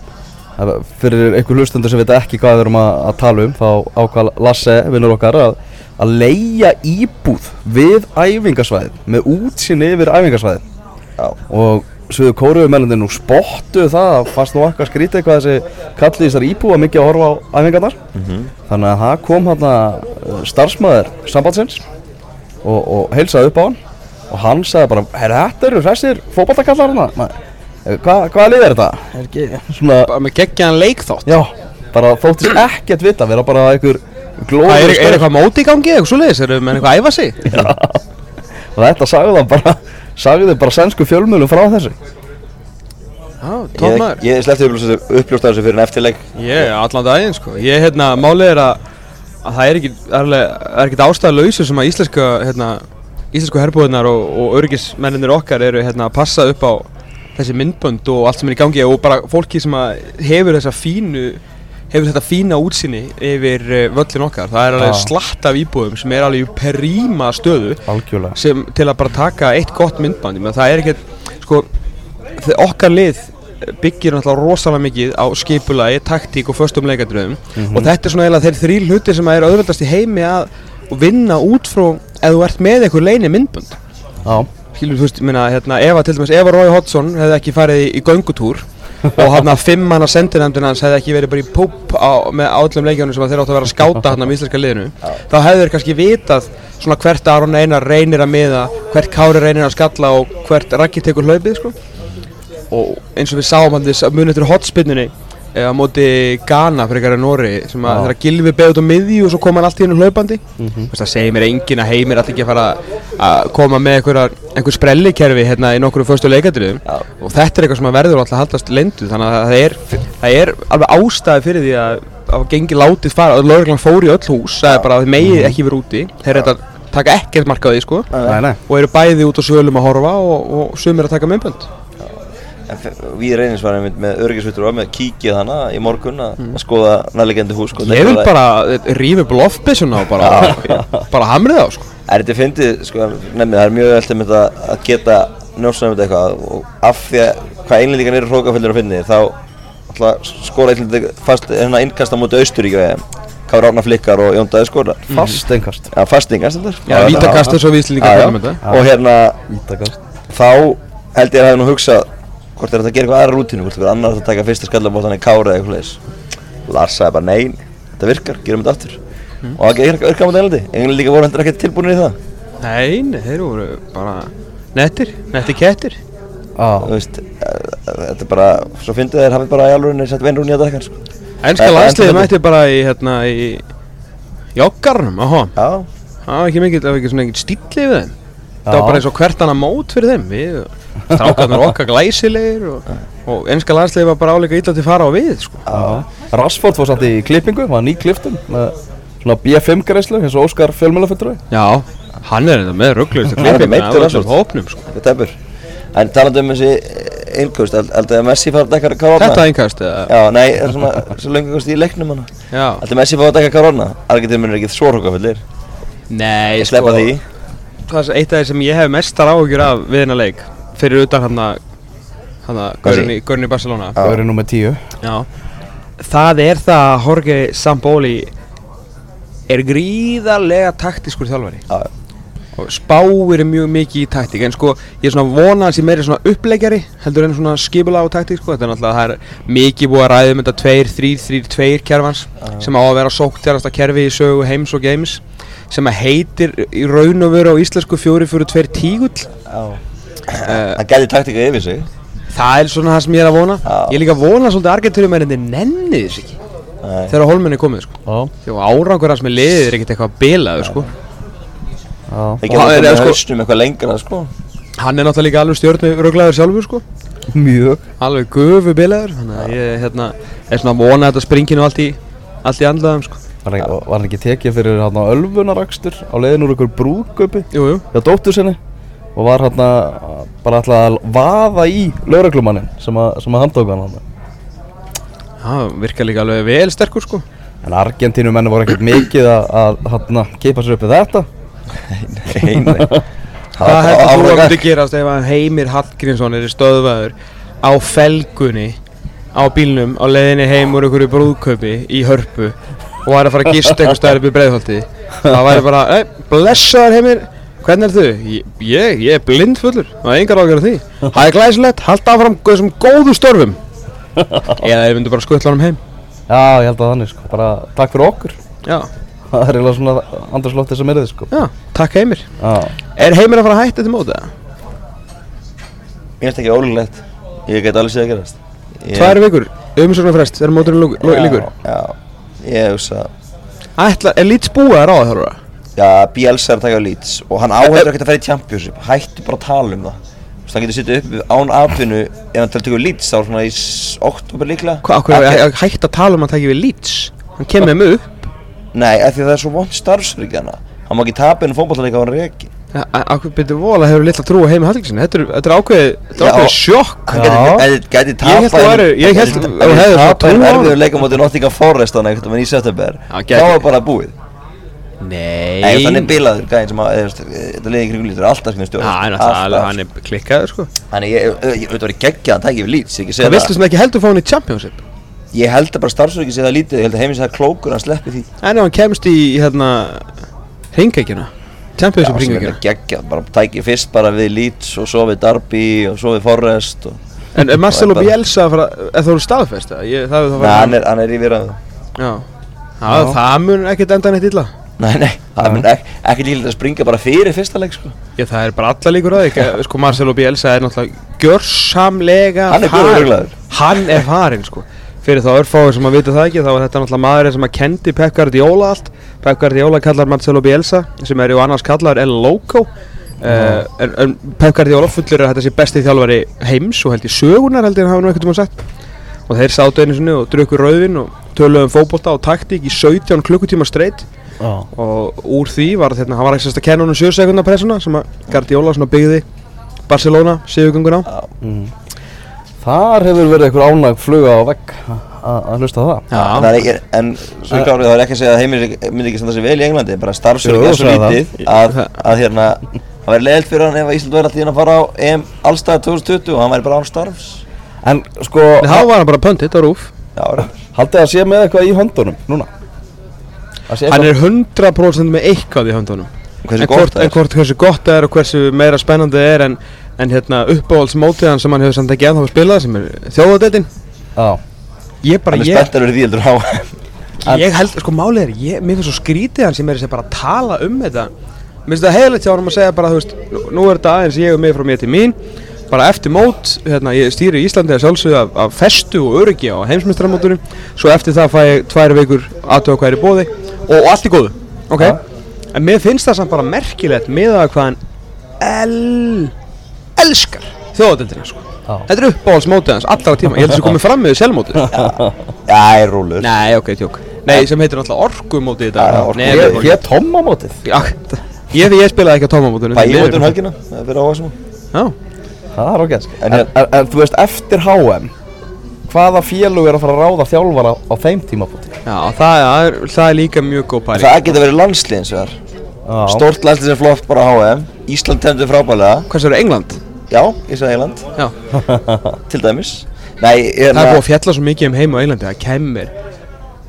það fyrir einhver hlustendur sem veit ekki hvað við erum að, að tala um þá ákvað Lasse, vinnur okkar að, að leia íbúð við æfingasvæðið með útsinni yfir æfingasvæðið. Já, og Suður Kóruumennandi nú spottuðu það að fannst nú okkar skrítið hvað þessi kalli þessar íbúa mikið að horfa á æfingarnar. Þannig að það kom hann starfsmæður sambandsins og, og heilsaði upp á hann og hann sagði bara, herra þetta eru hressir fótballakallar hérna Hva, hvaða lið er þetta? Er ekki svona, bara með geggjaðan leikþátt. Já, bara þóttist ekkert vita vera bara einhver Það glóður er, er eitthvað móti í gangi, eitthvað svoleiðis, eru menn eitthvað að æfa sig? og þetta sagði það bara sagði bara sænsku fjölmjölum frá þessu. Já, ég, tómaður ég sleppti uppljósta þessu fyrir en eftirleik Ég, allan daginn sko. Ég, hérna, málið er að, að það er ekki, það er alveg- það er ekki ástæða lausu sem að íslenska, hérna Íslensku herbúðunar og, og örgismenninir okkar eru hérna að passa upp á þessi myndbönd og allt sem er í gangi og bara fólki sem hefur þessa fínu hefur þetta fína útsinni yfir uh, völlin okkar. Það er alveg slatt af íbúðum sem er alveg í períma stöðu algjörlega. sem til að bara taka eitt gott myndband. Það er ekkert sko, okkar lið byggir náttúrulega rosalega mikið á skipulagi, taktík og föstum leikadröðum og þetta er svona eiginlega þeir þrý hlutir sem er auðvöldast í heimi að vinna út frá ef þú ert með eitthvað leini myndbönd. Já, skilur þú veist, ég meina, hérna, ef að til dæmis ef að Rói Hodgson hefði ekki farið í, í göngutúr og hann að fimm manna sendinefndin hans hefði ekki verið bara í púp á, með átlum leikjónu sem að þeir áttu að vera að skáta hann á íslenska liðinu. Þá hefðu þeir kannski vitað svona hvert Aron Einar reynir að miða hvert Kári reynir að skalla og hvert Raggi tekur hlaupið sko. og eins og við sáum hann þess að muni eftir hotspinnunni eða móti Ghana fyrir eitthvað Nóri sem að þeirra Gilvi beðið út á miðju og svo kom hann allt í hennu hlaupandi. Mm það segir mér enginn að heimir allir ekki að fara að koma með einhver, einhver sprellikerfi hérna í nokkru fyrstu leikadriðum og þetta er eitthvað sem að verður alltaf að haldast lendu þannig að það er, það er alveg ástæði fyrir því að að gengi látið fara. Og lögreglan fór í öll hús það er bara að þið megið ekki verið úti. Þeir eru þetta taka ekkert marka á því sko. Og eru bæði út á svölum að horfa og, og sumir að taka myndbönd En Við reynis var einmitt með öryggisvittur og með kíkið hana í morgun að að skoða nærlegjandi hús sko. ég vil bara rífa upp loftbissuna og bara, bara hamrið á sko. Er þetta fyndið, sko, nefnir, það er mjög vel til að, að geta njósað um þetta eitthvað og af því að hvað einlendingan eru hrókaföllir að finni þá alltaf skora einlendinga fast hérna innkast á móti Austuríkja Kári Árna Flikkar og Jón Dæði skora. Fast einkast Já, fast innkast þetta Já, vítakast um já. þetta. Og hérna, vítakast. þá held ég að hafa nú hugsað hvort er þetta að gera eitthvað aðra rútínu, hvort er eitthvað annar að taka fyrsta skallabóttan í Kári eða eitthvað leis Lars sagði bara nein, þetta virkar, gerum þetta aftur. Og það virkar virkar á móti Englandi, Englandi líka voru hendur ekki tilbúinir í það. Nei, nei, þeir voru bara nettir, nettir kettir. Á, þú veist, eh, þetta er bara svo fyndið þeir hafið bara í alvörinni sett veinrún í þetta ekkert sko. Ennska Þetta- landsliði þetta- mætti bara í, hérna, í joggarnum, áhá Já, Það var ekki mikið, það var ekki svona ekkert stíli við þeim. Það var bara eins og hvert annað mót fyrir þeim. Við, strákarnar okkar glæsilegir og, og ennska landsliði var bara áleika illa til fara á við, sko. Á. Rashford fór samt í klippingu, var ný kliftun með svona B5 greiðslu eins og Óskar fjölmjölafullur Já, hann er þetta með ruggluðist Hann er klipping meiddur, af Rashford. öllum hópnum, sko. En talandi um þessi einnkvöst, held að Messi fara að dekka Karona Þetta einkast, eða? Já, nei, það er svona svo lengast í leiknum Held að Messi fara að dekka Karona Argentinum er ekki svo hrókafullir Nei, því. Það er eitt af því sem ég hef mestar áhugjur af við hennar leik Fyrir utan hann að Hann að Gaurin í, Barcelona. Já. Það eru nummer 10 Já. Það er það að Jorge Sampoli er gríðarlega taktískur þjálfari. Já, og spáir er mjög mikið í taktík en sko ég er svona vona að sé meiri svona uppleggjari heldur en svona skipula á taktík sko. Þetta er náttúrulega það er mikið búið að ræða um þetta 2, 3, 3, 2 kerfans sem á að vera sóktjarasta kerfi í sögu heims og games sem að heitir í raun og veru á íslensku 4, 4, 2 tígull Það gæti taktika yfir sig. Það er svona það sem ég er að vona. Já. ég er líka að vona svolítið þeir nenni þess ekki. Nei. þegar hólmenni er komið sko. Já, því árangur hans með liðið er ekkert eitthvað bilaðu sko. Já. Það Og hann er- komið sko- hausnum eitthvað lengra sko. Hann er náttúrulega líka alveg stjórnu röglaður sjálfur sko. Mjög. Alveg gufu bilaður þannig að ég hérna, er svona að vona að þetta springi nú allt í allt í andlaðum sko. Var hann, var hann ekki tekið fyrir hann á ölfunarakstur á leiðin úr ykkur brúðgöpi jú, jú. hjá dóttur sinni og var hann bara alltaf að vaða í lauruglumannin sem að, sem að handtóka hann það virkar líka alveg vel sterkur sko. En Argentínumenni voru ekkert mikið að, hann keipa sér upp við þetta. Nei, nei. Hvað heldur þú að myndi gerast ef Heimir Hallgrímsson er stöðvaður á felgunni á bílnum á leiðinni heim úr einhverju brúðkaupi í hörpu og var að fara að gista einhver staðar upp í breiðholti. Það væri bara, ei, blessaður Heimir hvernig er þú? Ég, ég, ég er blindfullur. Það er engar ágjör af því? Það er glæsilegt, halda áfram þessum góðu störfum. Eða þeir myndu bara skuttla hann heim. Já, ég held að þannig sko, bara takk fyrir okkur. Já, Það er eiginlega svona andraslóttið sem er þið sko. Já, takk Heimir. Já, er Heimir að fara að hætta þetta mótið? Mér finnst ekki ólulegt Ég get alveg séð að gerast. Ég- Tvær vikur, umsögnarfrest, þegar móturinn lú- lú- líkur Já, ég hugsa Ætla, er lít búið að ráða þarfa? Já, Bielsa er að taka á Leeds og hann áhættur ekkert að fara í Championship. Hættu bara að tala um það. Þú veist, hann getur sittið upp án atvinnu ef hann að taka Leeds þá er svona í oktober líklega. Hvað, er Ekki- að tala um að taka við Leeds? Hann kemur með upp. Nei, af því að það er svo vond starfsriki hana Hann má ekki tapa inn fótballleika á hann reki. Akkur byrju vola hefur litla trú á heimi Hallgrímsson Þetta er, ákveðið, er sjokk. Hann gæti, gæti hefðir hefði svo tapað trú á erfiður honum. Móti Nottingham Forest hann í Já, Nei. Nei, þannig er bilaður gæðin sem að þetta liði kringum lítur alltaf sem stjórn Já, hann er alveg, hann er klikkaður sko. Þannig ég, þetta var geggjað að hann tækja við lít Það. viltu sem ekki heldur fá hann í Championship? Ég held að bara starfsröki sé það lítið ég held að heimins það klókur hann sleppi því. En ef hann kemst í, hérna Hringekjuna Championship sem er hringekjuna geggjað, bara tækja fyrst bara við Leeds og svo við Derby og svo við Forrest og... En er Marcelo er Bielsa að fara, er það staðfest? Eða? Ég- Það er það Nei, hann er, hann er í virðan Já. Já, það mun ekkert enda neitt illa Nei, nei, það mun ek, ekki líka að springa bara fyrir fyrsta leik sko. Já, það er bara alla líkur að því Sko, Marcelo Bielsa er náttúrulega gjörsamlega Hann er gjörruglaður. Hann er farinn, sko. Fyrir þá örfáður sem að vita það ekki þá var þetta náttúrulega maðurinn sem að kendi Pep Guardiola allt. Pep Guardiola kallar Marcelo Bielsa sem er ju annars kallar El Loco. Uh, en, en Pep Guardiola fullur að þetta sé besti þjálfari heims og held í sögunar held ég að hafa nú ekkert um að sagt. Og þeir sátu einu sinni og drukku rauðin og töluðu um fótbolta og taktík í 17 klukkutíma streitt já. Og úr því var þetta, hann var ekki sérst að kenna honum 7 sekundar pressuna sem að Guardiola byggði Barcelona sigurgöngun á mm. Þar hefur verið einhver ánæg fluga á vegg að að hlusta á það. Það er ekki, en svo ekki árið þá er ekki að segja að heimir myndi ekki standa sig vel í Englandi bara starfsröki er svo lítið að, að hérna það væri leiðilt fyrir hann ef að Ísland væri alltaf að fara á EM allstæða 2020 og hann væri bara án starfs. En sko, En þá var hann bara pöndit á rúf. Já, reyndar. haldið að sé með eitthvað í höndunum núna Hann er 100% með eitthvað í höndunum. Hversu en hvort, en hvort hversu gott það er og hversu meira spennandi það er en, en hérna uppáhaldsmótið hann sem hann hefur samt ekki ennþá spilað sem er þjóðadeildin. Ég bara, ég, ég held, sko málið er ég, mér finnst svo skrítið hann sem er að bara að tala um þetta. Mér finnst það heiðilegt hjá hann að segja bara, þú veist, nú, er þetta aðeins ég og mig frá mér til mín. Bara eftir mót, hérna, ég stýri í Íslandi að sjálfsögðu af, af festu og öryggi á heimsmyndstramótunum, svo eftir það fæ ég tvær vikur aðtöða hvað er í bóði og allt í góðu, ok? En mér finnst það samt bara merkilegt með að hvað hann el, elskar þjóðadeildina, sko. Já. Þetta er uppáhaldsmótið hans allra tíma, ég held að það komið fram með sjálfmótið. Já, er rúlur Nei, ok, tjók. Nei, sem heitir náttúrulega orkumótið ok. hér tómamótið Já, ég, ég spilaði ekki á Bæjumótur um helgina, það er fyrir áhersum Já, Það er En en, hér- en, en þú veist, eftir HM Hvaða félug er að fara að ráða þjálfara á þeim tímabúti? já það, það, er, það er líka mjög góð pæling. Það geta verið landsliðins vegar Já, Stórt landslið sem flott bara á HM Ísland temdur frábælega Hvað sér England? Já, ég sagði England. Já, til dæmis. Nei, ég það er búið að fjalla svo mikið um heim á Englandi Það kemur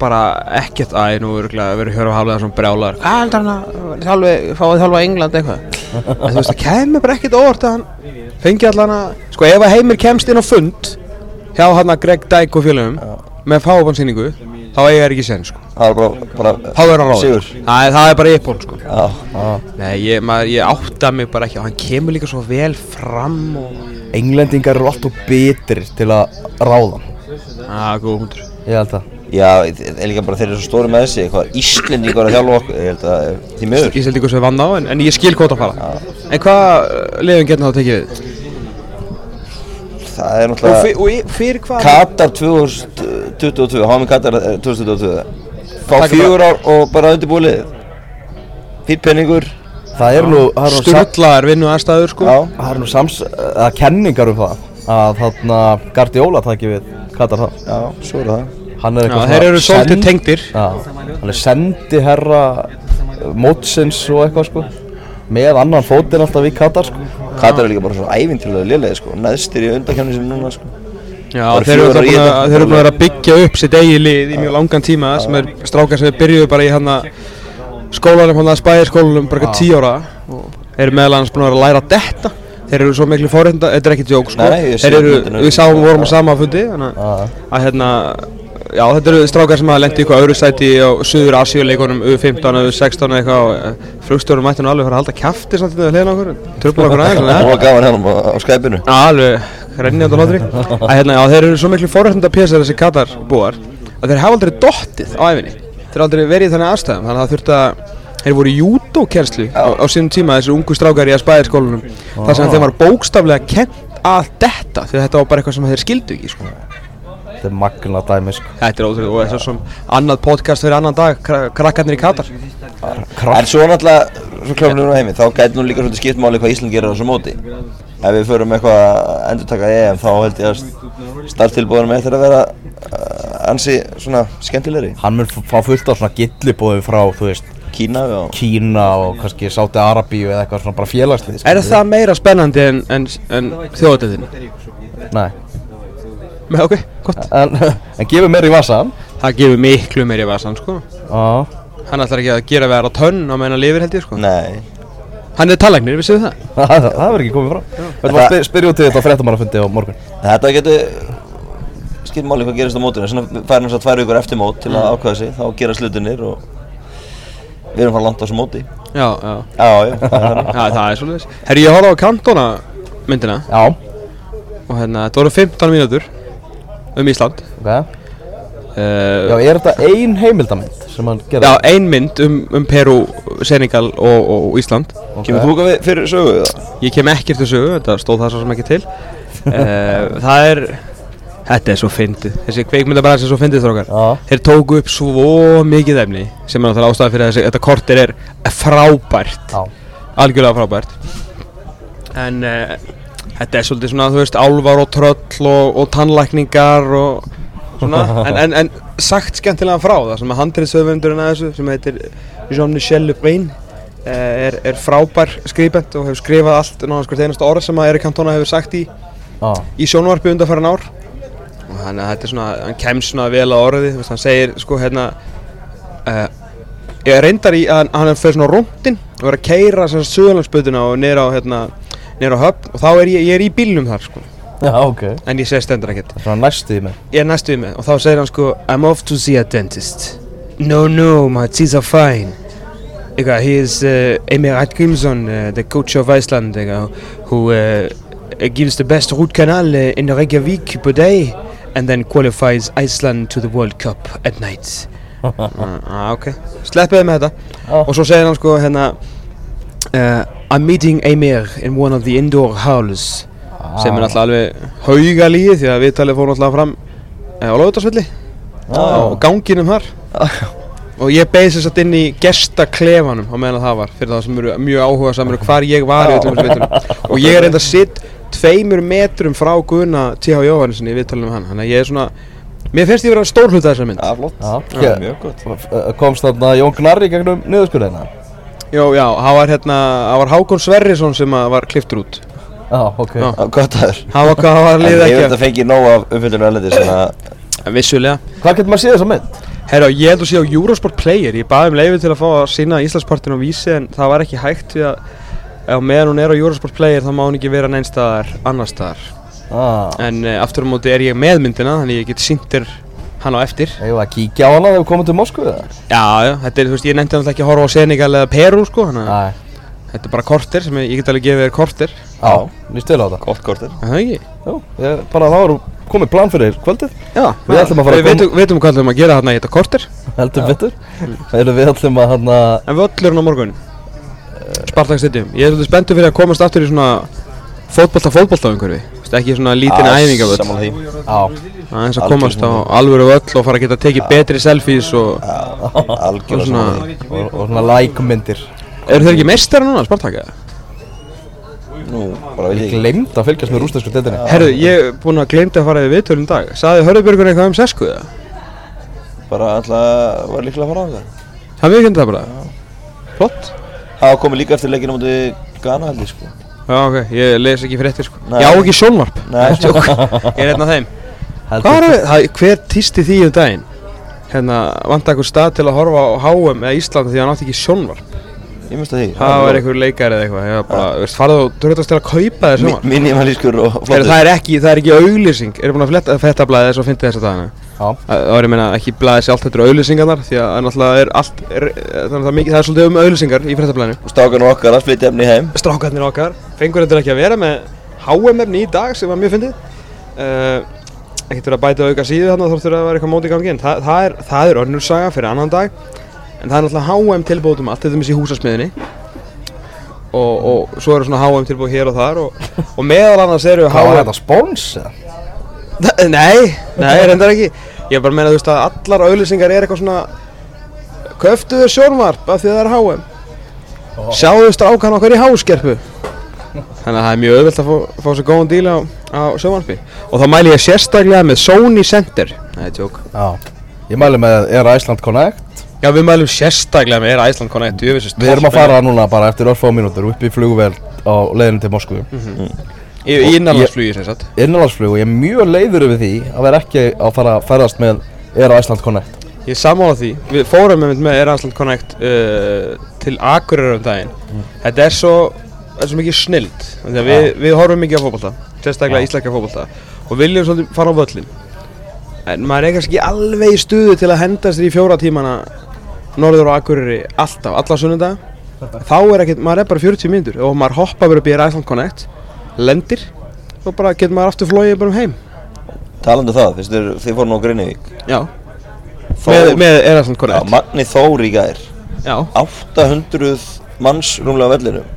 bara ekkert að nú örgulega verið hjörfa hálflega svona brjálar hvað heldur hann að þjálfi, fáið þjálfa England eitthvað? Þú veist það kemur bara ekkert óvart að hann fengi allan að sko ef að Heimir kemst inn á fund hjá hann að Greg Dyke og félögum með fábansýningu þá eiga þær ekki sen sko. Þá er hann ráð Sigur. Það, er- það er bara yppon sko. Já, Nei, ég, maður, ég átta mig bara ekki og hann kemur líka svo vel fram og Englendingar eru alltaf bitrir til að ráða. Hann. að góð hundur Ég held að já, er líka bara þeir eru svo stóri með þessi Hvað Íslendingur að þjálfa okkur? Ég held að eh, því miður. Ég ykkur sem vann á en, en ég skil hvort að fara En hvað liðum getur þá tekið við? Það er náttúrulega fyrir? Katar 2022 Hámi Katar eh, 2022 Fá fjögur ár og bara undirbúið liðið Fýtt penningur Það eru nú, Sturlaðar vinnu aðstæður sko. Já. Það eru nú sams, eða kenningar um það að þarna Guardiola taki við Katar það Já, svo er það. Hann er eitthvað þeir eru svolítið tengdir. Já, hann er sendi herra mótsins og eitthvað sko með annan fótinn alltaf í Katar sko. Katar er líka bara svona ævintilega liðlega sko. Neðstir í undankjæmni sinni núna sko. Já, þeir eru búin að, að að byggja upp sitt eigi lið í mjög langan tíma sem er strákar sem byrjuðu bara í hann skólanum hann að spæði skólanum bara eitthvað tíu ára. Og eru meðal annars búin að læra þetta þeir eru svo miklu fórhunda, þetta er ekki djók sko. Nei, þeir eru, við sáum vorum á sama fundi þannig að hérna já þetta eru strákar sem hafa lent í eitthvað öðru sæti á Suður Asíuleikunum U15 eða U16 eitthvað og eh, flugstjórum mætti nú alveg fara að halda kjafti samt þetta hliðin á okkur. Tröfla okkur aðeins Það en, var gaman hérna á, á Skype-inu. Já, alveg, rennjandi á hlátri að hérna, já, þeir eru svo miklu forrættinda pjæsar þessi Katar búar að þeir hafa aldrei dottið á æfinni þeir hafa aldrei verið í þannig aðstæðum þannig að það þurfti að þeir voru í júdókerslu á, á sínum tíma þessir ungu strákar í að spæðir skólanum þar sem þeim var bókstaflega kent að detta því þetta var bara eitthvað sem þeir skildu ekki sko. Þetta er magna dæmi sko. Þetta er ótrúlega og þetta er svo annað podcast fyrir annan dag? Kra krakkarnir í Katar? En svo náttúrulega, svo kljóðum við nú heimi Þá gæti nú líka svolítið skipt máli hvað Ísland gerir á þessu móti. Ef við förum eitthvað að endurtaka EM Þá held ég að starttilbúðunum eftir að vera uh, ansi svona skemmtilegri. Hann mun fá fullt á svona gillibóði frá, þú veist, Kína og Kína og kannski Sáti Arabíu eða eitthvað svona bara félagslið Er það meira spennandi en, en, en þjóðatöðin? Nei. Með ok, gott En, en gefur mér í vasan Það gefur miklu meiri vasan sko. Já. Hann ætlar ekki að gera vera tönn á meðan lifir held ég sko. Nei. Hann er talagnir, vissu það? Það það verður ekki komið frá Þetta var Þetta- spyr, spyrja út í þetta á fréttamannafundi á morgun. Þetta getur skipt máli hvað gerist á mótinu. Svona færum við svo tvær vikur eftir mót til að ákvæða sig. Þá gera slutunir og Við erum fara langt á þessu móti. Já, já. Já, já, það er þannig. Já, það er svolítið Herri, ég horfði á Cantona myndina. Já. Og hérna, þetta voru 15 mínútur Um Ísland. Ok. Já, uh, er þetta ein heimildamönd sem hann gerði? Já, ein mynd um, um Peru, Senegal og, og Ísland. Kemur þú við fyrir sögu það? Ég kem ekkert til sögu, þetta stóð það svo sem ekki til. Uh, Það er Þetta er svo fyndið. Þessi kveikmyndabræðs er svo fyndið þrókar Já. Þeir tóku upp svo mikið efni sem er náttúrulega ástæða fyrir þessi Þetta kortir er frábært. Já. Algjörlega frábært. En uh, þetta er svolítið svona, þú veist, álvar og tröll og, og tannlækningar og svona. En, en, en sagt skemmtilega frá það sem að handriðsöfundurinn að þessu sem heitir Jean-Michel Lebrun eh, er, er frábær skrifbent og hefur skrifað allt náttúrulega hvert einasta orð sem að Erik Cantona hefur sagt í Já. í sjónvarpi undanfæran ár. Og þannig að þetta er svona, hann kemst svona vel að orði, þú veist, hann segir sko hérna uh, ég reyndar í að hann fyrir svona rúndin og er að keira svona söðlandsbötuna og niður á hérna, á höfn og þá er ég, ég er í bílnum þar sko. Já, ok. En ég segi stendur ekkert. Svona næstu í mig. Ég er næstu við mig og þá segir hann sko I'm off to see a dentist. No, no, my teeth are fine. Eitthvað, he is uh, Emir Atgrímsson, uh, the coach of Iceland eitthvað, who uh, gives the best root canal uh, in Reykjavík per day and then qualifies Iceland to the World Cup at night. Ah, ok, sleppiði með þetta. Já. og svo segir hann sko hérna uh, I'm meeting Emir in one of the indoor halls. Sem er náttúrulega alveg hauga líði því að viðtalið fór náttúrulega fram uh, á Lóðutarsvelli og ganginum þar. Og ég beði þess að inn í gestaklefanum á meðan að það var fyrir það sem eru mjög áhuga samir hvar ég var í öllum þessu viðtalum og ég er enda sitt tveimur metrum frá Guðna T.H. Jóhannesson í viðtalum með hann. Þannig að ég er svona mér finnst ég vera stór hluta þessar mynd. Já, flott. Já, mjög gott. F- Komst þarna Jón Gnarri gegnum niðurskurðina? Jó, já, það var hérna, það var Hákon Sverrisson sem að var kliftur út. Já, ok. Já. Gott aður Það var, það var En liðið ég ekki? veit að fengi nóg af umfyllunum erlendi svona að Vissulega. Hvað getur maður séð þessa mynd? Herra, ég held að sé á Eurosport Player. Ég baði um leiði til að fá að sína Íslandspartin á vísi En það var ekki hægt því að Ef meðan hún er á Eurosport Player þá má hún ekki vera neins staðar annar staðar. Ah, En uh, aftur á móti er ég með myndina Þannig ég get sýndir hann á eftir. Var að kíkja á hana þegar við komum til Moskvu eða? Já, já, þetta er, þú veist, ég nefndi náttúrulega ekki að horfa á Senegal eða Peru, sko Þannig að Næ, þetta er bara korter sem ég, ég get alveg gefið þér korter. Já, líst til á þetta. Gott kortir Er Það ekki? Jú, ég, bara þá erum komið plan fyrir kvöldið. Já, Við ætlum að fara að Við koma- veitum, veitum hvað ætlum að gera þarna í þetta korter. Heldur betur. Erum við ætlum að hann En völlurinn á morgun? Spartak Stadium. Ég er svolítið spenntur fyrir að komast aftur í svona fótbolta fótbolta umhverfi ekki svona lítinn æfingavöll. Saman því. Já, aðeins að komast á alvöru völl og fara að geta tekið betri selfies og Algjörlega svona- og, og svona like-myndir eru þeir ekki meistara núna Spartak eða? Nú, bara veit ég ekki. Glemt að fylgjast með rústæsku deildinni. Herru, ég er búinn að glemta að fara yfir viðtölum dag. Saði Hörðubjörgur eitthvað um sesku eða? Bara alltaf var líklega að fara á það Það við það bara? Flott. Það komið líka eftir leikinu múti Ghana held ég sko Já ok, ég les ekki fréttir sko Nei. Já ekki sjónvarp Nei. Tjók. Ég er einn af þeim Hvað er það? Hver týsti því um daginn? Hérna, vant eitthvað stað til að horfa á HM eða Ísland því að hann átti ekki sjónvarp Ég minnst að því. Það var einhver leikari eða eitthvað. Ég var bara, veist, farðu og dröðast til að kaupa þér sjónvarp. Minimalískur og flottur. það er ekki, það er ekki auglýsing. Er búin að fletta þetta blæði þess að fyndi þessa dagana? Já, Það var ég meina ekki blæði sér allt þetta eru auglýsingarnar Því að náttúrulega er allt er, Þannig að það er, mikið, það er svolítið um auglýsingar í fréttablaðinu. Stákan okkar að flytja efni heim. Strákarnir okkar fengur þetta ekki að vera með HM-efni í dag sem var mjög fyndið. Uh, Ekkert verið að bæta auka síðu þarna þá þurfa að vera eitthvað móti í gangi en það, það, er, það er önnur saga fyrir annan dag En það er náttúrulega HM tilbúðum allt, þetta er í húsasmiðinni og, og svo eru svona HM tilbúð hér og þar og, og meðal annars eru hvað var HM þetta spóns? Nei, nei, reyndar ekki. Ég er bara að meina þú veist að allar auðlýsingar er eitthvað svona Köftuðu sjónvarp af því að það er HM. Sjáðu strákan okkar í háskerpu. Þannig að það er mjög auðvelt að fá, fá sér góðan díl á, á sjónvarpi. Og þá mæli ég sérstaklega með Sony Center. Nei, tjók Já, ég mæli með Air Iceland Connect Já, við mælum sérstaklega með Air Iceland Connect Við erum að fara núna bara eftir örfá mínútur upp í flugvél á leiðinu til Moskvu. Í, í innanlandsflugi sem sagt. Innanlandsflug og ég er mjög leiður yfir því að vera ekki að fara að ferðast með Air Iceland Connect Ég sammála því. Við fórum með, með Air Iceland Connect uh, til Akureyrar um daginn. Þetta er svo, er svo mikið snild við, við horfum mikið á fótbolta Sérstaklega íslenska fótbolta Og viljum svolítið fara á völlin En maður er kannski alveg í stuðu til að henda sér í fjóra tímana Norður á Akureyri alltaf, alla sunnundag Þá er ekkert, maður er bara 40 mínútur Og maður hoppa verið upp í Iceland Connect Lendir Og bara getur maður aftur flóið bara um heim. Talandi um það, finnst þér, þið fóru nú á Grinnivík Já. Með, með Iceland Já, Connect. Magni Þór í gær. Já. 800 manns rúmlega á vellinum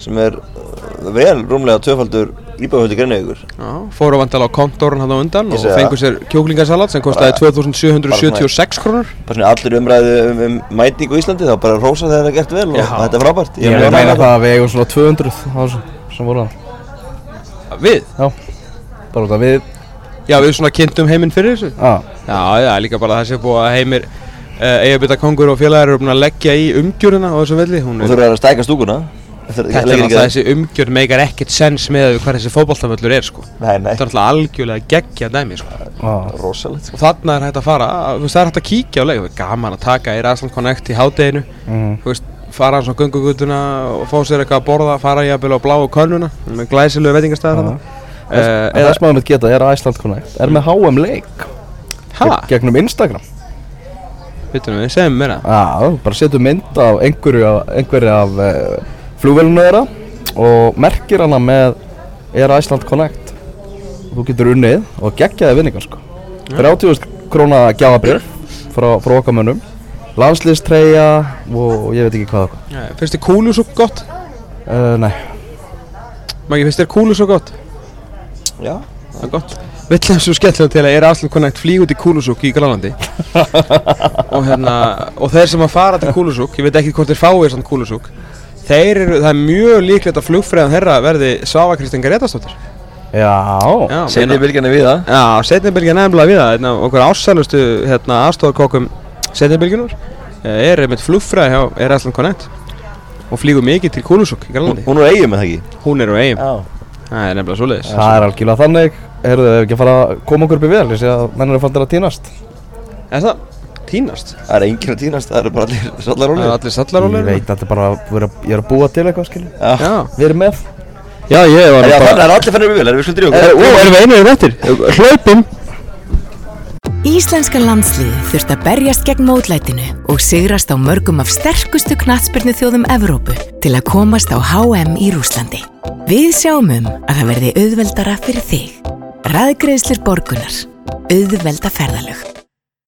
sem er uh, vel rúmlega tvöfaldur íbæðhöldi Grinnivíkur Já, fóru vantilega á kontórun hann á undan Ég og segi það. fengu sér kjúklingasalat sem kostiði 2776 krónur. bara svona allir umræðu um, um mætingu í Íslandi þá bara rósa þegar það er gert vel og Já. þetta er frábært. Ég að meina það. að við eigum svona 200 á þessu sem voru hann Við? Já, bara út að við. Já, við svona kynntum heiminn fyrir þessu. Já, Já, já, líka bara það sé búið að heimir uh, Eyjabita Kongur og félagar eru búin að leggja í umgjöruna á þessum velli. Hún og er, þurfa að stæka stúkuna Þetta er í gær. þessi umgjörn meikar ekkert sens með að hvað þessi fótballtaföllur er sko. Nei, nei, Þetta er náttúrulega algjörlega geggja dæmi sko. Já, rosalegt Og þarna er hægt að fara, þú veist það er hægt að kíkja á leik Það er gaman að taka Air Iceland Connect í hádeginu mhm. þú veist, fara hans á göngugutuna og fá sér eitthvað að borða, fara jafnvel á bláu könnuna með glæsilegu veitingastæðar þarna. Uh, En eða, þess maður mitt geta er Iceland Connect? Er með HM leik? Ha, Gegnum Instagram? Veitum við, segjum mér það Já, bara setjum mynd af einhverju, einhverju af flugvélinu þeirra og merkir hana með Air Iceland Connect. Og þú getur unnið og geggjaði vinningar sko. 30.000 króna gjafabrif frá, frá okkar mönnum. Landslýstreyja og ég veit ekki hvað okkur Já, finnst þér kúlusúk gott? uh, Nei, Maggi, finnst þér kúlusúk gott? já, Það er gott. Þeim svo skemmtilega til að Air Iceland Connect flýg út í kúlusúk í Grænlandi? Og hérna, og þeir sem að fara til kúlusúk, ég veit ekki hvort þeir fáið svona kúlusúk þeir eru, það er mjög líklegt að flugfræðan þeirra verði Svava Kristín Gretastóttir já, Já, setni bylgjarni við það. Já, setnibilgja nefnilega við það, einn af okkur ásælustu hérna, aðstofarkokkum setnibilgjunar er einmitt flugfræði hjá Air Iceland Connect og flýgur mikið til Kulusuk í Grænlandi. hún er eigin með það ekki? Hún er á já, það er nefnilega svoleiðis. það er algjörlega þannig. Heyrðu, ef ekki að fara að koma okkur upp í vel Ég sé að menn eru fannir að týnast Er það? týnast Það er enginn að týnast, það eru bara allir Það sallarólir er allir Ég sallarólir veit að þetta bara vera, ég er að búa til eitthvað skilur Já, Við erum með já ég var já bara þannig er allir fennir við vel, erum við skulum Er, drífa Ó, okkur erum við einu erum eftir? Hlaupin Íslenska landsliðið þurft að berjast gegn mótlætinu og sigrast á mörgum af sterkustu knatsbyrnu þjóðum Evrópu til að komast á HM í Rúslandi. Við sjáum um að það verði auðveldara fyrir þig. Ræðgreðslur borgunar. Auðvelda ferðalög.